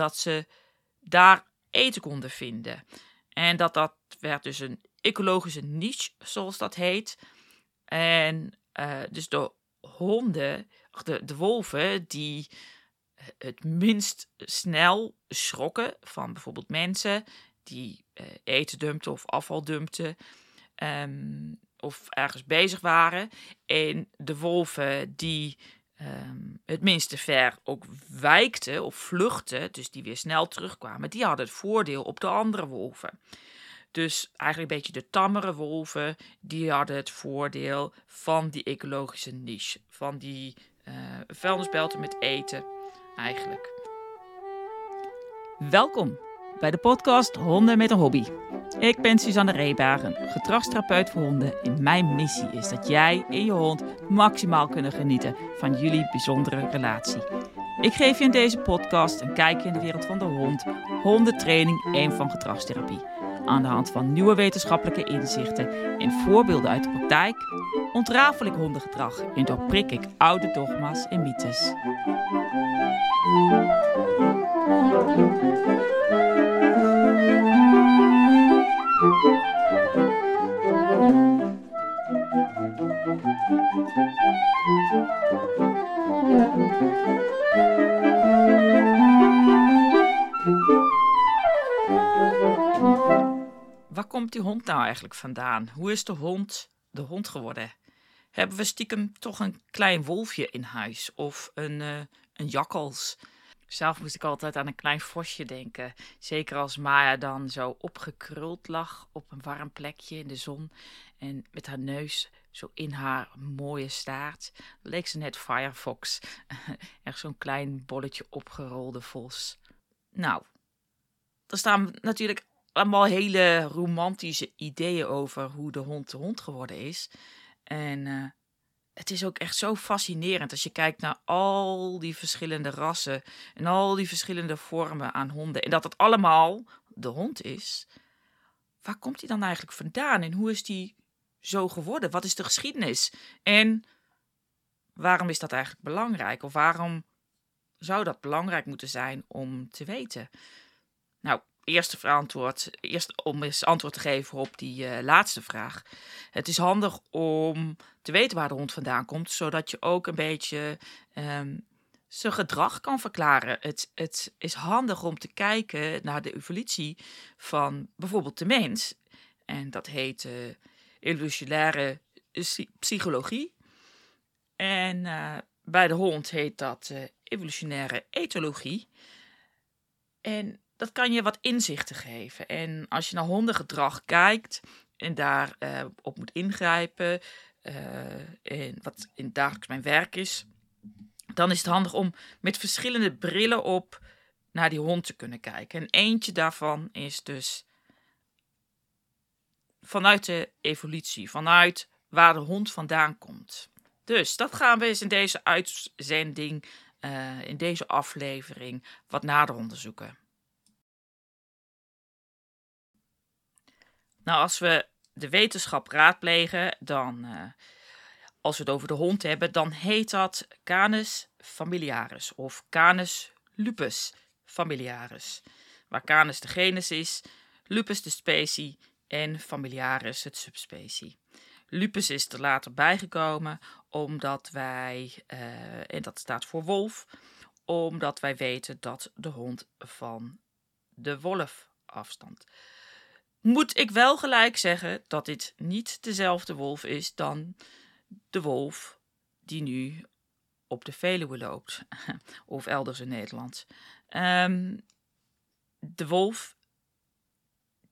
dat ze daar eten konden vinden. En dat dat werd dus een ecologische niche, zoals dat heet. En uh, dus de honden, de, de wolven, die het minst snel schrokken van bijvoorbeeld mensen die uh, eten dumpten of afval dumpten. Um, of ergens bezig waren. En de wolven die um, het minste ver ook wijkten of vluchtten, dus die weer snel terugkwamen, die hadden het voordeel op de andere wolven. Dus eigenlijk een beetje de tammere wolven, die hadden het voordeel van die ecologische niche. Van die uh, vuilnisbelten met eten, eigenlijk. Welkom bij de podcast Honden met een Hobby. Ik ben Suzanne Reebaren, gedragstherapeut voor honden en mijn missie is dat jij en je hond maximaal kunnen genieten van jullie bijzondere relatie. Ik geef je in deze podcast een kijkje in de wereld van de hond, hondentraining en van gedragstherapie. Aan de hand van nieuwe wetenschappelijke inzichten en voorbeelden uit de praktijk ontrafel ik hondengedrag en doorprik ik oude dogma's en mythes. Waar komt die hond nou eigenlijk vandaan? Hoe is de hond de hond geworden? Hebben we stiekem toch een klein wolfje in huis of een, uh, een jakkals? Zelf moest ik altijd aan een klein vosje denken. Zeker als Maya dan zo opgekruld lag op een warm plekje in de zon. En met haar neus zo in haar mooie staart. leek ze net Firefox. Echt zo'n klein bolletje opgerolde vos. Nou, er staan natuurlijk allemaal hele romantische ideeën over hoe de hond de hond geworden is. En uh, het is ook echt zo fascinerend als je kijkt naar al die verschillende rassen en al die verschillende vormen aan honden. En dat het allemaal de hond is. Waar komt die dan eigenlijk vandaan en hoe is die zo geworden? Wat is de geschiedenis? En waarom is dat eigenlijk belangrijk? Of waarom zou dat belangrijk moeten zijn om te weten? Nou, eerste antwoord, eerst om eens antwoord te geven op die uh, laatste vraag. Het is handig om te weten waar de hond vandaan komt, zodat je ook een beetje um, zijn gedrag kan verklaren. Het, het is handig om te kijken naar de evolutie van bijvoorbeeld de mens. En dat heet uh, evolutionaire psychologie. En uh, bij de hond heet dat evolutionaire etologie. En dat kan je wat inzichten geven. En als je naar hondengedrag kijkt en daar uh, op moet ingrijpen, uh, en wat in dagelijks mijn werk is, dan is het handig om met verschillende brillen op naar die hond te kunnen kijken. En eentje daarvan is dus vanuit de evolutie, vanuit waar de hond vandaan komt. Dus dat gaan we eens in deze uitzending, uh, in deze aflevering, wat nader onderzoeken. Nou, als we de wetenschap raadplegen, dan, uh, als we het over de hond hebben, dan heet dat Canis familiaris of Canis lupus familiaris. Waar Canis de genus is, lupus de specie en familiaris het subspecie. Lupus is er later bijgekomen omdat wij, uh, en dat staat voor wolf, omdat wij weten dat de hond van de wolf afstamt moet ik wel gelijk zeggen dat dit niet dezelfde wolf is dan de wolf die nu op de Veluwe loopt, of elders in Nederland. Um, de wolf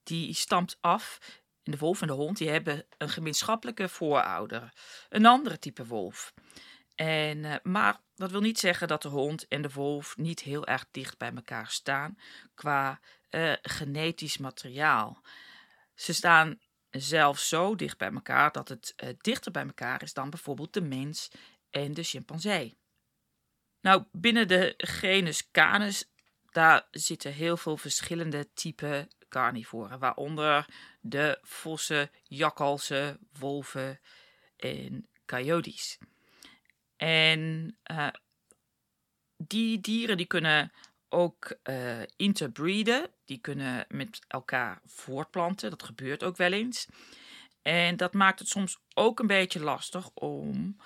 die stamt af. De wolf en de hond die hebben een gemeenschappelijke voorouder, een andere type wolf. En, uh, maar dat wil niet zeggen dat de hond en de wolf niet heel erg dicht bij elkaar staan qua uh, genetisch materiaal. Ze staan zelfs zo dicht bij elkaar dat het uh, dichter bij elkaar is dan bijvoorbeeld de mens en de chimpansee. Nou, binnen de genus Canis, daar zitten heel veel verschillende typen carnivoren, waaronder de vossen, jakkalsen, wolven en coyotes. En uh, die dieren die kunnen ook uh, interbreeden. Die kunnen met elkaar voortplanten. Dat gebeurt ook wel eens. En dat maakt het soms ook een beetje lastig om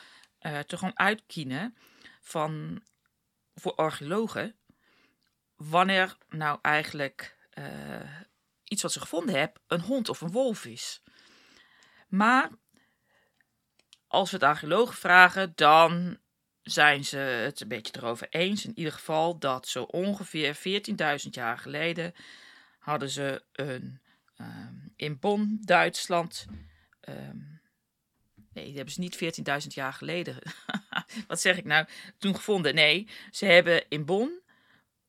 uh, te gaan uitkiezen van, voor archeologen wanneer nou eigenlijk uh, iets wat ze gevonden hebben een hond of een wolf is. Maar als we het archeologen vragen, dan zijn ze het een beetje erover eens. In ieder geval dat zo ongeveer 14.000 jaar geleden hadden ze een um, in Bonn, Duitsland. Um, nee, die hebben ze niet 14.000 jaar geleden. Wat zeg ik nou? Toen gevonden. Nee, ze hebben in Bonn,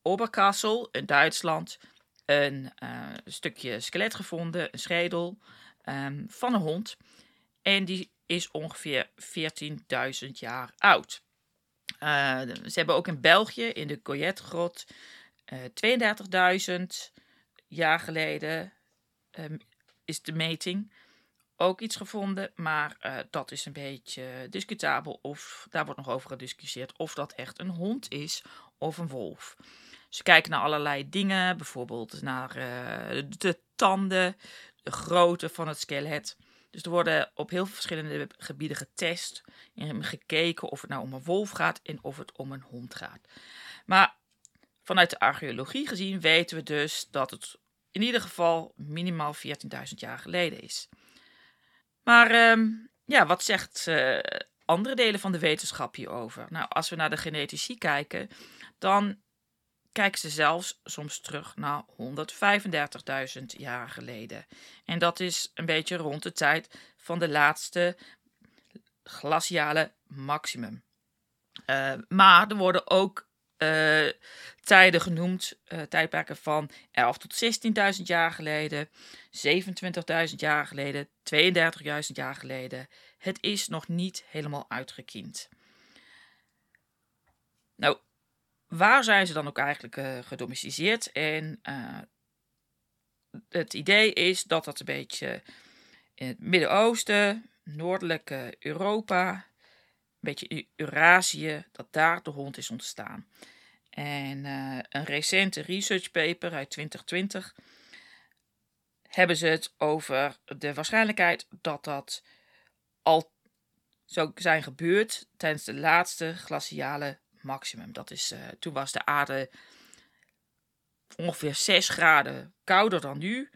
Oberkassel, in Duitsland, een uh, stukje skelet gevonden, een schedel um, van een hond. En die is ongeveer 14.000 jaar oud. Uh, ze hebben ook in België, in de Goyette-grot, uh, 32.000 jaar geleden um, is de meting ook iets gevonden. Maar uh, dat is een beetje discutabel. Of daar wordt nog over gediscussieerd of dat echt een hond is of een wolf. Ze kijken naar allerlei dingen, bijvoorbeeld naar de tanden, de grootte van het skelet. Dus er worden op heel veel verschillende gebieden getest en gekeken of het nou om een wolf gaat en of het om een hond gaat. Maar vanuit de archeologie gezien weten we dus dat het in ieder geval minimaal 14.000 jaar geleden is. Maar um, ja, wat zegt uh, andere delen van de wetenschap hierover? Nou, als we naar de genetici kijken, dan kijken ze zelfs soms terug naar 135.000 jaar geleden. En dat is een beetje rond de tijd van de laatste glaciale maximum. Uh, maar er worden ook uh, tijden genoemd, uh, tijdperken van 11 tot 16.000 jaar geleden, 27.000 jaar geleden, 32.000 jaar geleden. Het is nog niet helemaal uitgekiend. Nou, waar zijn ze dan ook eigenlijk uh, gedomesticeerd? En uh, het idee is dat dat een beetje in het Midden-Oosten, noordelijke Europa, een beetje Eurasië, dat daar de hond is ontstaan. En uh, een recente research paper uit 2020 hebben ze het over de waarschijnlijkheid dat dat al zou zijn gebeurd tijdens de laatste glaciale maximum. Dat is, uh, toen was de aarde ongeveer 6 graden kouder dan nu.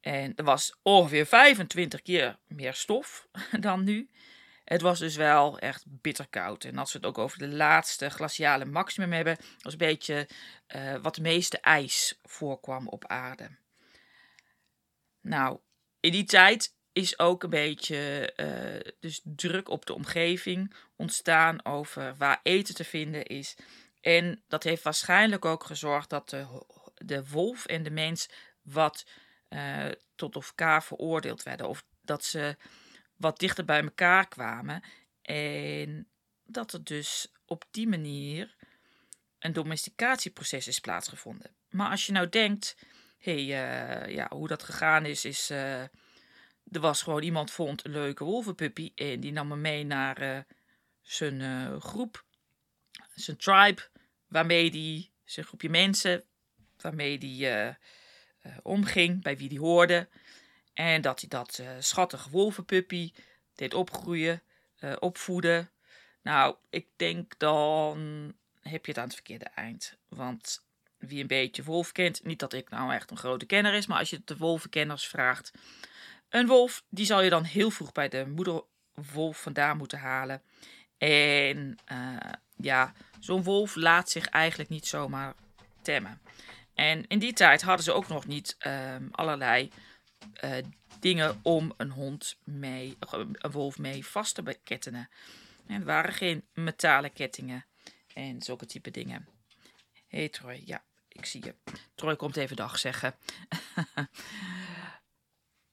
En er was ongeveer 25 keer meer stof dan nu. Het was dus wel echt bitter koud. En als we het ook over de laatste glaciale maximum hebben, was een beetje uh, wat de meeste ijs voorkwam op aarde. Nou, in die tijd is ook een beetje uh, dus druk op de omgeving ontstaan over waar eten te vinden is. En dat heeft waarschijnlijk ook gezorgd dat de, de wolf en de mens wat uh, tot elkaar veroordeeld werden. Of dat ze wat dichter bij elkaar kwamen. En dat er dus op die manier een domesticatieproces is plaatsgevonden. Maar als je nou denkt, hé, hey, uh, ja, hoe dat gegaan is, is er was gewoon iemand vond een leuke wolvenpuppy en die nam hem mee naar uh, zijn uh, groep, zijn tribe, waarmee die, zijn groepje mensen, waarmee die uh, omging, bij wie die hoorde. En dat hij dat schattige wolvenpuppy deed opgroeien, opvoeden. Nou, ik denk dan heb je het aan het verkeerde eind. Want wie een beetje wolf kent, niet dat ik nou echt een grote kenner is, maar als je de wolvenkenners vraagt, een wolf, die zal je dan heel vroeg bij de moederwolf vandaan moeten halen. En uh, ja, zo'n wolf laat zich eigenlijk niet zomaar temmen. En in die tijd hadden ze ook nog niet um, allerlei uh, dingen om een hond mee, een wolf mee vast te kettenen. En er waren geen metalen kettingen en zulke type dingen. Hé hey Troy, ja, ik zie je. Troy komt even dag zeggen.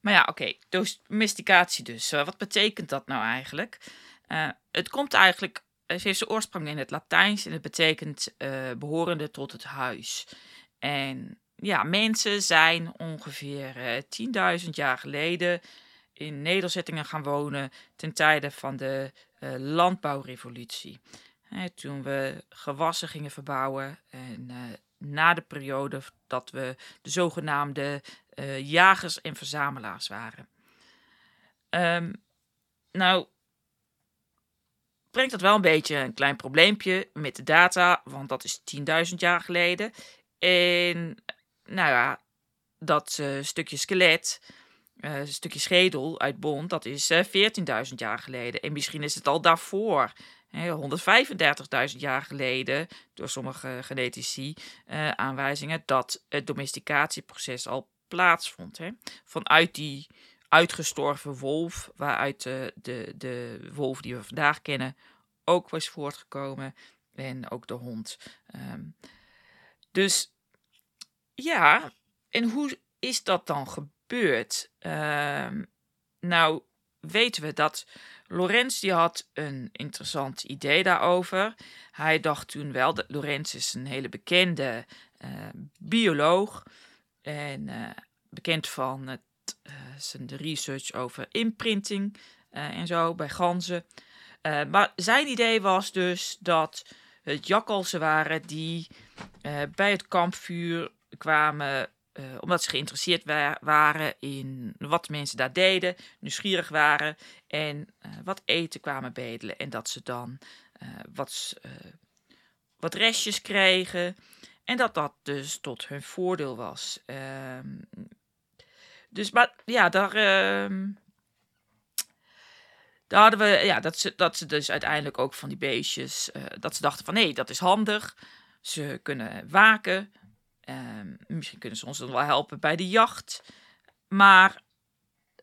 Maar ja, oké, domesticatie dus. Uh, wat betekent dat nou eigenlijk? Uh, het komt eigenlijk, het heeft zijn oorsprong in het Latijns en het betekent uh, behorende tot het huis. En ja, mensen zijn ongeveer 10.000 jaar geleden in nederzettingen gaan wonen ten tijde van de landbouwrevolutie. Toen we gewassen gingen verbouwen en na de periode dat we de zogenaamde jagers en verzamelaars waren. Um, nou, brengt dat wel een beetje een klein probleempje met de data, want dat is 10.000 jaar geleden. En nou ja, dat uh, stukje skelet, uh, stukje schedel uit Bond, dat is uh, eh, 14.000 jaar geleden. En misschien is het al daarvoor, 135.000 jaar geleden, door sommige genetici aanwijzingen, dat het domesticatieproces al plaatsvond. Hè? Vanuit die uitgestorven wolf, waaruit de, de, de wolf die we vandaag kennen ook was voortgekomen. En ook de hond. Ehm, dus ja, en hoe is dat dan gebeurd? Ehm, nou, weten we dat Lorenz die had een interessant idee daarover. Hij dacht toen wel dat Lorenz is een hele bekende uh, bioloog en uh, bekend van het, uh, zijn research over imprinting en zo bij ganzen. maar zijn idee was dus dat het jakkalsen waren die bij het kampvuur kwamen uh, omdat ze geïnteresseerd waren in wat mensen daar deden, nieuwsgierig waren en uh, wat eten kwamen bedelen. En dat ze dan uh, wat, wat restjes kregen en dat dat dus tot hun voordeel was. Ehm, dus, maar ja, daar, ehm, daar hadden we, ja, dat ze, dat ze dus uiteindelijk ook van die beestjes, dat ze dachten van hé, dat is handig. Ze kunnen waken, Ehm, misschien kunnen ze ons dan wel helpen bij de jacht. Maar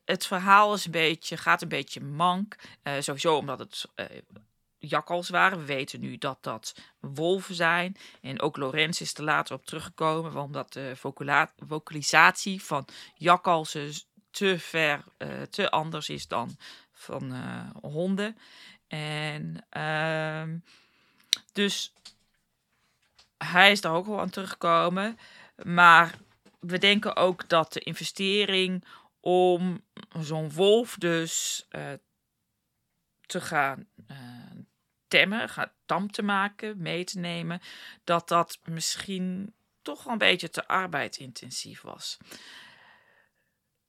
het verhaal is een beetje, gaat een beetje mank. Uh, sowieso omdat het uh, jakkals waren. We weten nu dat dat wolven zijn. En ook Lorenz is er later op teruggekomen. Omdat de vocalisatie van jakkalsen te ver, uh, te anders is dan van honden. En ehm, dus hij is daar ook wel aan teruggekomen. Maar we denken ook dat de investering om zo'n wolf dus uh, te gaan uh, temmen, gaan, tam te maken, mee te nemen, dat dat misschien toch wel een beetje te arbeidsintensief was.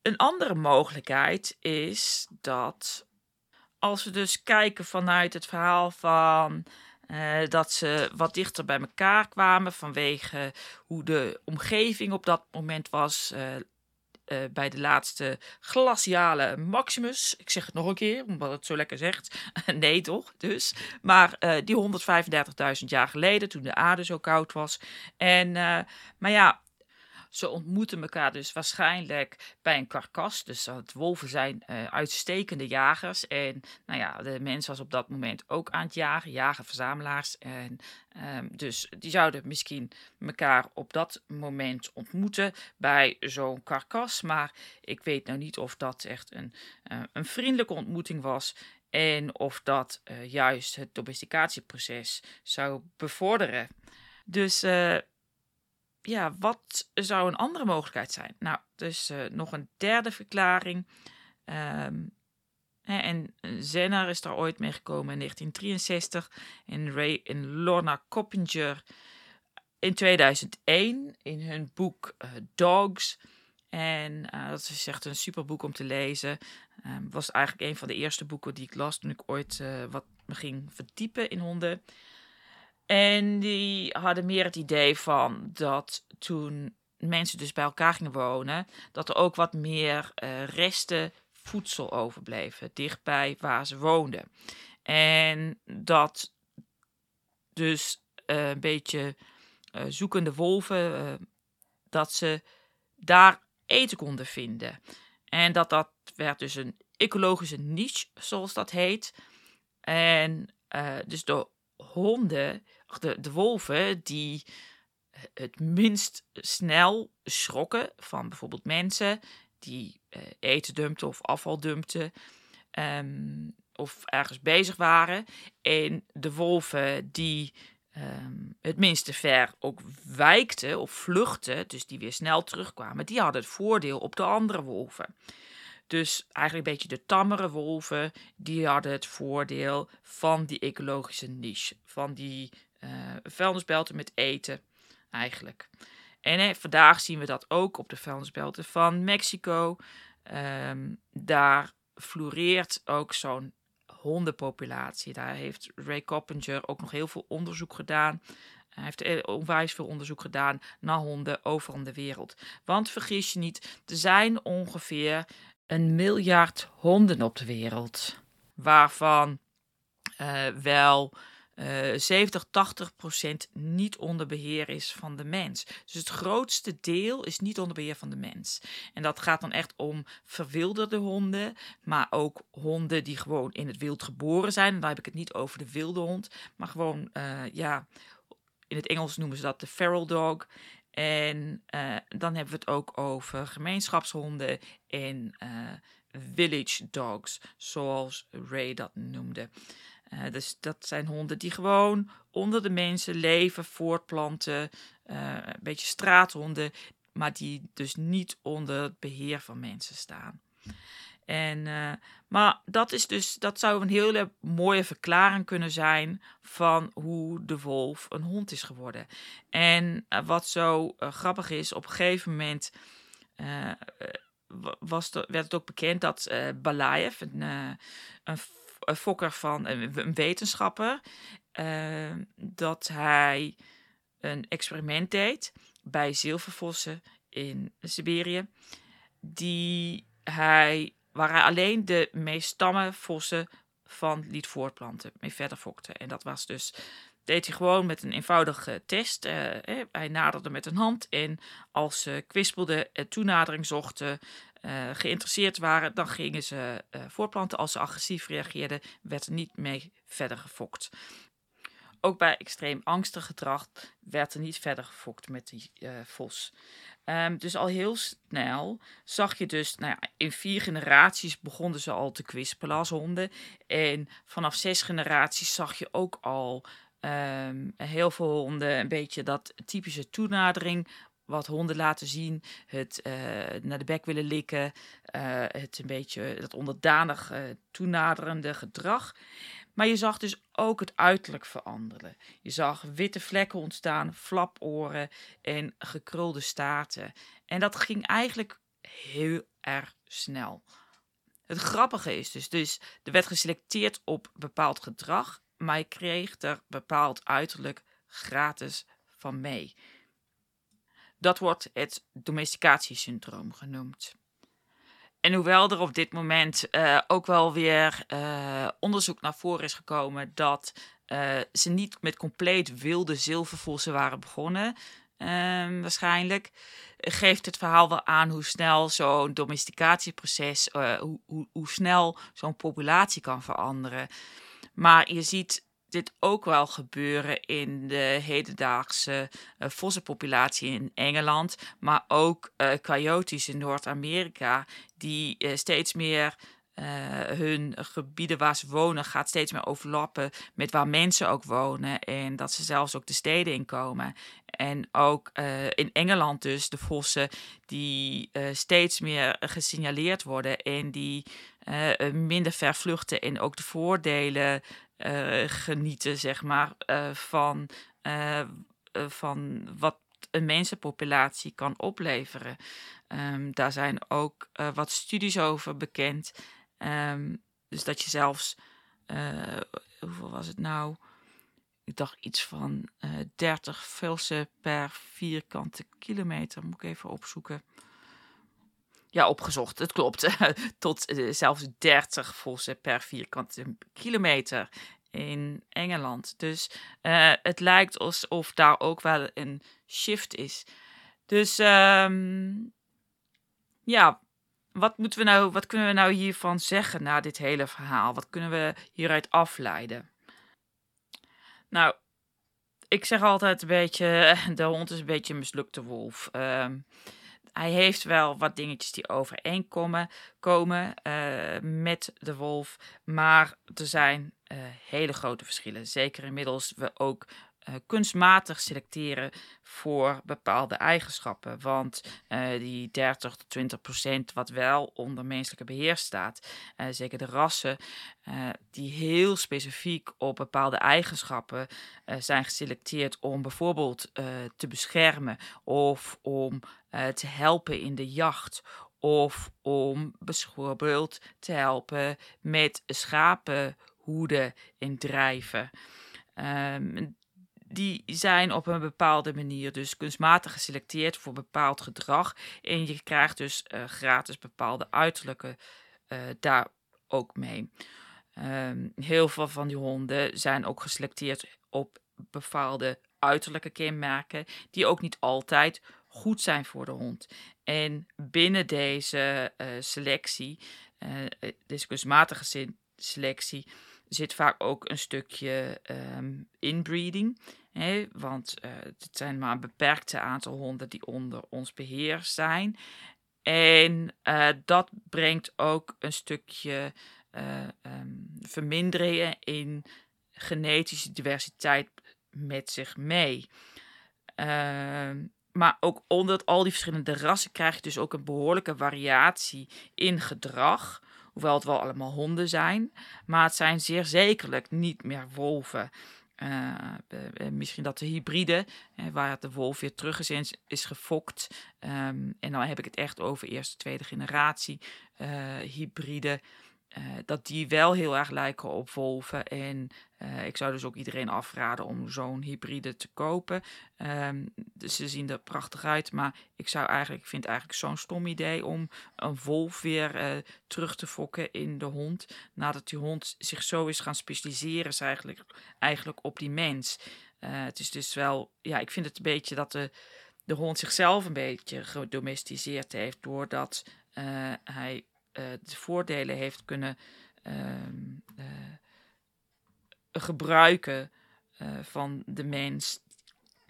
Een andere mogelijkheid is dat als we dus kijken vanuit het verhaal van uh, dat ze wat dichter bij elkaar kwamen vanwege hoe de omgeving op dat moment was. Uh, uh, bij de laatste glaciale Maximus. Ik zeg het nog een keer, omdat het zo lekker zegt. nee, toch? Dus. Maar die 135.000 jaar geleden, toen de aarde zo koud was. En, maar ja, ze ontmoeten elkaar dus waarschijnlijk bij een karkas. Dus het wolven zijn uh, uitstekende jagers. En nou ja, de mens was op dat moment ook aan het jagen, jagen-verzamelaars. En um, dus die zouden misschien elkaar op dat moment ontmoeten bij zo'n karkas. Maar ik weet nou niet of dat echt een, uh, een vriendelijke ontmoeting was. En of dat uh, juist het domesticatieproces zou bevorderen. Dus ja, wat zou een andere mogelijkheid zijn? Nou, dus uh, nog een derde verklaring. Hè, en Zenner is daar ooit mee gekomen in 1963. En Ray en Lorna Coppinger in 2001 in hun boek uh, Dogs. En uh, dat is echt een super boek om te lezen. Um, was eigenlijk een van de eerste boeken die ik las toen ik ooit wat me ging verdiepen in honden. En die hadden meer het idee van dat toen mensen dus bij elkaar gingen wonen, dat er ook wat meer uh, resten voedsel overbleven, dichtbij waar ze woonden. En dat dus uh, een beetje uh, zoekende wolven, dat ze daar eten konden vinden. En dat dat werd dus een ecologische niche, zoals dat heet. En dus de honden de, de wolven die het minst snel schrokken van bijvoorbeeld mensen die uh, eten dumpten of afval dumpten. Um, of ergens bezig waren. En de wolven die um, het minste ver ook wijkten of vluchtten, dus die weer snel terugkwamen, die hadden het voordeel op de andere wolven. Dus eigenlijk een beetje de tammere wolven, die hadden het voordeel van die ecologische niche. Van die vuilnisbelten met eten, eigenlijk. En vandaag zien we dat ook op de vuilnisbelten van Mexico. Ehm, daar floreert ook zo'n hondenpopulatie. Daar heeft Ray Coppinger ook nog heel veel onderzoek gedaan. Hij heeft eh, onwijs veel onderzoek gedaan naar honden overal de wereld. Want vergis je niet, er zijn ongeveer een miljard honden op de wereld. Waarvan uh, wel uh, 70, 80 procent niet onder beheer is van de mens. Dus het grootste deel is niet onder beheer van de mens. En dat gaat dan echt om verwilderde honden, maar ook honden die gewoon in het wild geboren zijn. En dan heb ik het niet over de wilde hond, maar gewoon, uh, ja, in het Engels noemen ze dat de feral dog. En uh, dan hebben we het ook over gemeenschapshonden en village dogs, zoals Ray dat noemde. Uh, dus dat zijn honden die gewoon onder de mensen leven, voortplanten, een beetje straathonden, maar die dus niet onder het beheer van mensen staan. En, uh, maar dat, is dus, dat zou een hele mooie verklaring kunnen zijn van hoe de wolf een hond is geworden. En wat zo grappig is, op een gegeven moment was de, werd het ook bekend dat Balaev, een, een, een, fokker van een, wetenschapper, dat hij een experiment deed bij zilvervossen in Siberië. Die hij waar hij alleen de meest tamme vossen van liet voortplanten, mee verder fokte. En dat was dus, deed hij gewoon met een eenvoudige test. Uh, hij naderde met een hand en als ze kwispelden en toenadering zochten, uh, geïnteresseerd waren, dan gingen ze uh, voortplanten. Als ze agressief reageerden, werd er niet mee verder gefokt. Ook bij extreem angstig gedrag werd er niet verder gefokt met die vos. Um, dus al heel snel zag je dus, nou ja, in vier generaties begonnen ze al te kwispelen als honden. En vanaf zes generaties zag je ook al um, heel veel honden een beetje dat typische toenadering wat honden laten zien. Het uh, naar de bek willen likken. Uh, het een beetje dat onderdanig uh, toenaderende gedrag. Maar je zag dus ook het uiterlijk veranderen. Je zag witte vlekken ontstaan, flaporen en gekrulde staarten. En dat ging eigenlijk heel erg snel. Het grappige is dus, dus er werd geselecteerd op bepaald gedrag, maar je kreeg er bepaald uiterlijk gratis van mee. Dat wordt het domesticatiesyndroom genoemd. En hoewel er op dit moment uh, ook wel weer uh, onderzoek naar voren is gekomen dat uh, ze niet met compleet wilde zilvervossen waren begonnen, ehm, waarschijnlijk, geeft het verhaal wel aan hoe snel zo'n domesticatieproces, hoe, hoe, hoe snel zo'n populatie kan veranderen. Maar je ziet dit ook wel gebeuren in de hedendaagse uh, vossenpopulatie in Engeland, maar ook uh, coyotes in Noord-Amerika, die uh, steeds meer hun gebieden waar ze wonen gaat steeds meer overlappen met waar mensen ook wonen en dat ze zelfs ook de steden inkomen. En ook in Engeland dus de vossen die steeds meer gesignaleerd worden en die minder ver vluchten en ook de voordelen genieten, zeg maar, uh, van, uh, van wat een mensenpopulatie kan opleveren. Um, daar zijn ook wat studies over bekend. Um, dus dat je zelfs, hoeveel was het nou? Ik dacht iets van 30 velsen per vierkante kilometer. Moet ik even opzoeken ja, opgezocht. Het klopt. Tot uh, zelfs 30 vossen per vierkante kilometer in Engeland. Dus uh, het lijkt alsof daar ook wel een shift is. Dus um, ja, wat, moeten we nou, wat kunnen we nou hiervan zeggen na dit hele verhaal? Wat kunnen we hieruit afleiden? Nou, ik zeg altijd een beetje, de hond is een beetje een mislukte wolf. Um, hij heeft wel wat dingetjes die overeenkomen komen uh, met de wolf. Maar er zijn uh, hele grote verschillen. Zeker inmiddels we ook kunstmatig selecteren voor bepaalde eigenschappen. Want die 30 tot 20 procent wat wel onder menselijke beheer staat, zeker de rassen, die heel specifiek op bepaalde eigenschappen zijn geselecteerd om bijvoorbeeld te beschermen of om te helpen in de jacht of om bijvoorbeeld te helpen met schapenhoeden en drijven. Ehm, die zijn op een bepaalde manier dus kunstmatig geselecteerd voor bepaald gedrag. En je krijgt dus uh, gratis bepaalde uiterlijke uh, daar ook mee. Um, heel veel van die honden zijn ook geselecteerd op bepaalde uiterlijke kenmerken, die ook niet altijd goed zijn voor de hond. En binnen deze uh, selectie, deze kunstmatige selectie, zit vaak ook een stukje um, inbreeding. Hè? Want uh, het zijn maar een beperkte aantal honden die onder ons beheer zijn. En dat brengt ook een stukje um, verminderingen in genetische diversiteit met zich mee. Uh, maar ook onder al die verschillende rassen krijg je dus ook een behoorlijke variatie in gedrag. Hoewel het wel allemaal honden zijn. Maar het zijn zeer zekerlijk niet meer wolven. Uh, misschien dat de hybride, waar de wolf weer terug is, is, gefokt. Um, en dan heb ik het echt over eerste, tweede generatie uh, hybride. Uh, dat die wel heel erg lijken op wolven. En uh, ik zou dus ook iedereen afraden om zo'n hybride te kopen. Um, dus ze zien er prachtig uit, maar ik zou eigenlijk, vind eigenlijk zo'n stom idee om een wolf weer uh, terug te fokken in de hond. Nadat die hond zich zo is gaan specialiseren, is eigenlijk, eigenlijk op die mens. het is dus wel, ja, ik vind het een beetje dat de, de hond zichzelf een beetje gedomesticeerd heeft, doordat hij de voordelen heeft kunnen ehm, gebruiken uh, van de mens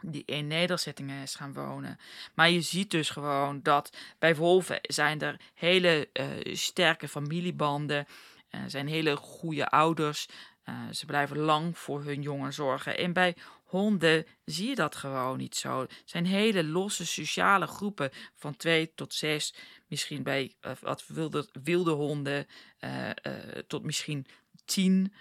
die in nederzettingen is gaan wonen. Maar je ziet dus gewoon dat bij wolven zijn er hele uh, sterke familiebanden, uh, zijn hele goede ouders. ze blijven lang voor hun jongen zorgen. En bij honden zie je dat gewoon niet zo. Het zijn hele losse sociale groepen van twee tot zes. Misschien bij wat wilde, wilde honden tot misschien tien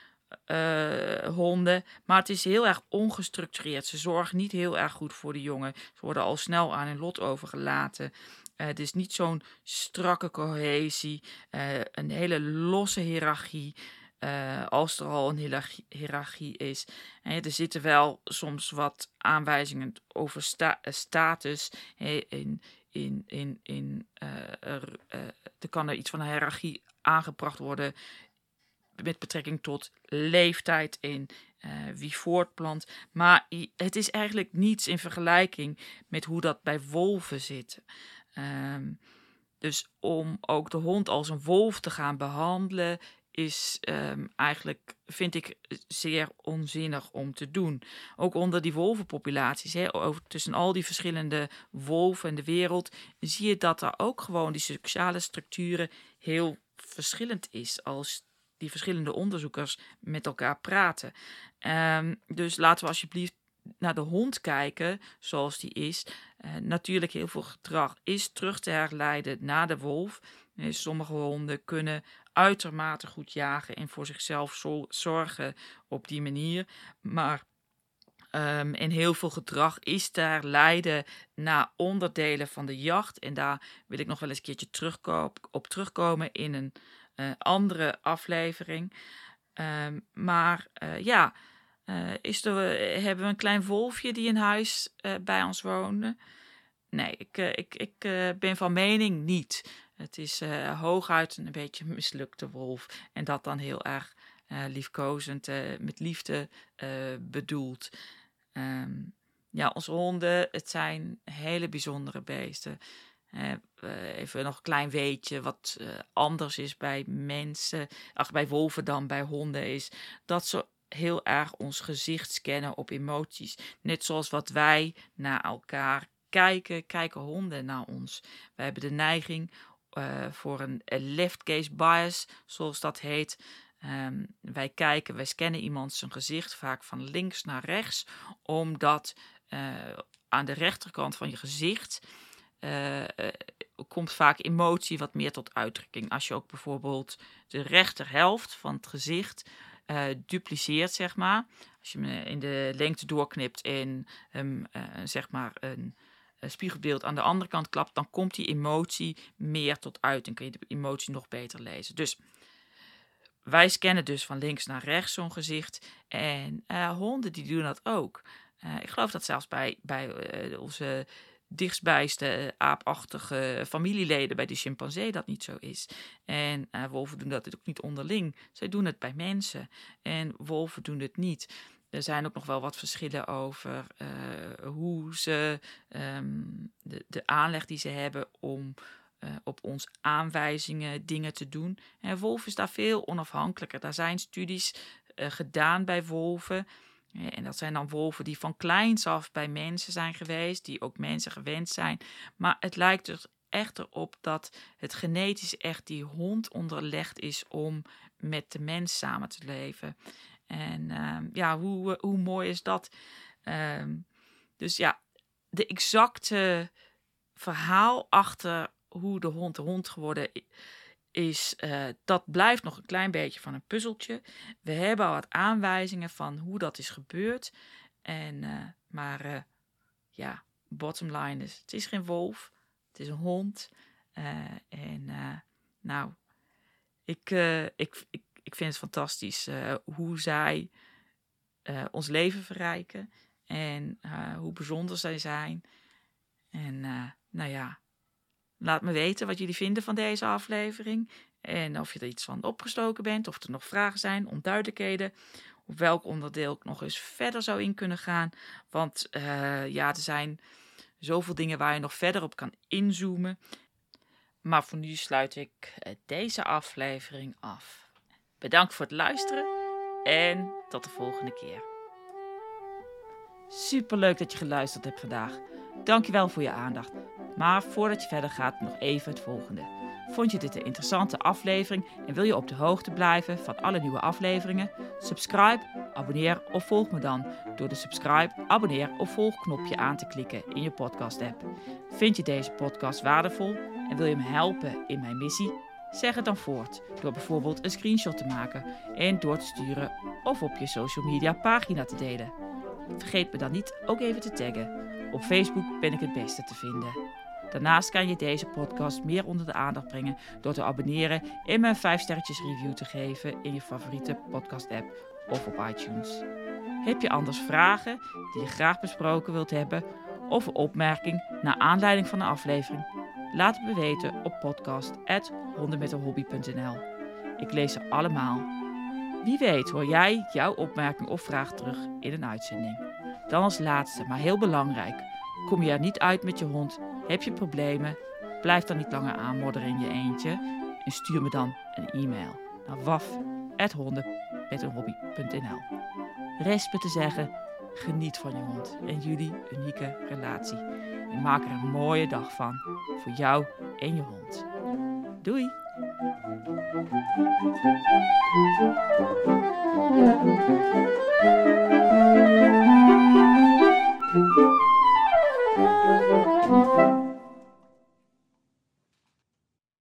uh, honden. Maar het is heel erg ongestructureerd. Ze zorgen niet heel erg goed voor de jongen. Ze worden al snel aan hun lot overgelaten. Uh, het is niet zo'n strakke cohesie, uh, een hele losse hiërarchie. Als er al een hiërarchie is. En er zitten wel soms wat aanwijzingen over sta status. in, in, in, in, er, er kan er iets van een hiërarchie aangebracht worden met betrekking tot leeftijd en uh, wie voortplant. Maar het is eigenlijk niets in vergelijking met hoe dat bij wolven zit. Um, dus om ook de hond als een wolf te gaan behandelen, is um, eigenlijk, vind ik, zeer onzinnig om te doen. Ook onder die wolvenpopulaties, hè, over, tussen al die verschillende wolven in de wereld, zie je dat er ook gewoon die sociale structuren heel verschillend is als die verschillende onderzoekers met elkaar praten. Um, dus laten we alsjeblieft naar de hond kijken zoals die is. Uh, natuurlijk heel veel gedrag is terug te herleiden naar de wolf. Uh, sommige honden kunnen uitermate goed jagen en voor zichzelf zorgen op die manier. Maar Um, en heel veel gedrag is daar leiden naar onderdelen van de jacht. En daar wil ik nog wel eens een keertje op terugkomen in een uh, andere aflevering. Uh, maar uh, ja, is er, hebben we een klein wolfje die in huis bij ons woonde? Nee, ik, ik, ik ben van mening niet. Het is hooguit een beetje een mislukte wolf. En dat dan heel erg liefkozend, met liefde bedoeld. Um, ja, onze honden, het zijn hele bijzondere beesten. Uh, even nog een klein weetje wat uh, anders is bij mensen, ach, bij wolven dan bij honden, is dat ze heel erg ons gezicht scannen op emoties. Net zoals wat wij naar elkaar kijken, kijken honden naar ons. Wij hebben de neiging uh, voor een left case bias, zoals dat heet. Ehm, wij kijken, wij scannen iemand zijn gezicht vaak van links naar rechts, omdat uh, aan de rechterkant van je gezicht uh, komt vaak emotie wat meer tot uitdrukking. Als je ook bijvoorbeeld de rechterhelft van het gezicht dupliceert, zeg maar. Als je hem in de lengte doorknipt hem, zeg maar, een spiegelbeeld aan de andere kant klapt, dan komt die emotie meer tot uit en kun je de emotie nog beter lezen. Dus wij scannen dus van links naar rechts zo'n gezicht. En uh, honden die doen dat ook. Uh, ik geloof dat zelfs bij, bij onze dichtstbijste aapachtige familieleden bij de chimpansee dat niet zo is. En wolven doen dat ook niet onderling. Zij doen het bij mensen. En wolven doen het niet. Er zijn ook nog wel wat verschillen over hoe ze um, de, de aanleg die ze hebben om uh, op ons aanwijzingen dingen te doen. En wolf is daar veel onafhankelijker. Daar zijn studies uh, gedaan bij wolven. En dat zijn dan wolven die van kleins af bij mensen zijn geweest, die ook mensen gewend zijn. Maar het lijkt er echter op dat het genetisch echt die hond onderlegd is om met de mens samen te leven. En uh, ja, hoe, hoe mooi is dat? Uh, dus ja, de exacte verhaal achter hoe de hond hond geworden is, uh, dat blijft nog een klein beetje van een puzzeltje. We hebben al wat aanwijzingen van hoe dat is gebeurd. En, uh, maar ja, bottom line is, het is geen wolf, het is een hond. en nou, ik, ik, ik, ik vind het fantastisch hoe zij ons leven verrijken. En hoe bijzonder zij zijn. En nou ja, Laat me weten wat jullie vinden van deze aflevering. En of je er iets van opgestoken bent, of er nog vragen zijn, onduidelijkheden. Op welk onderdeel ik nog eens verder zou in kunnen gaan. Want ja, er zijn zoveel dingen waar je nog verder op kan inzoomen. Maar voor nu sluit ik eh, deze aflevering af. Bedankt voor het luisteren en tot de volgende keer. Super leuk dat je geluisterd hebt vandaag. Dankjewel voor je aandacht. Maar voordat je verder gaat, nog even het volgende. Vond je dit een interessante aflevering en wil je op de hoogte blijven van alle nieuwe afleveringen? Subscribe, abonneer of volg me dan door de subscribe, abonneer of volg knopje aan te klikken in je podcast app. Vind je deze podcast waardevol en wil je me helpen in mijn missie? Zeg het dan voort door bijvoorbeeld een screenshot te maken en door te sturen of op je social media pagina te delen. Vergeet me dan niet ook even te taggen. Op Facebook ben ik het beste te vinden. Daarnaast kan je deze podcast meer onder de aandacht brengen door te abonneren en een 5 sterretjes review te geven in je favoriete podcast app of op iTunes. Heb je anders vragen die je graag besproken wilt hebben of een opmerking naar aanleiding van de aflevering? Laat het me weten op podcast@hondenmetenhobby.nl. Ik lees ze allemaal. Wie weet hoor jij jouw opmerking of vraag terug in een uitzending. Dan als laatste, maar heel belangrijk. Kom je er niet uit met je hond, heb je problemen, blijf dan niet langer aanmodderen in je eentje en stuur me dan een e-mail naar waf.honden.nl. Rest me te zeggen, geniet van je hond en jullie unieke relatie en maak er een mooie dag van. Voor jou en je hond. Doei!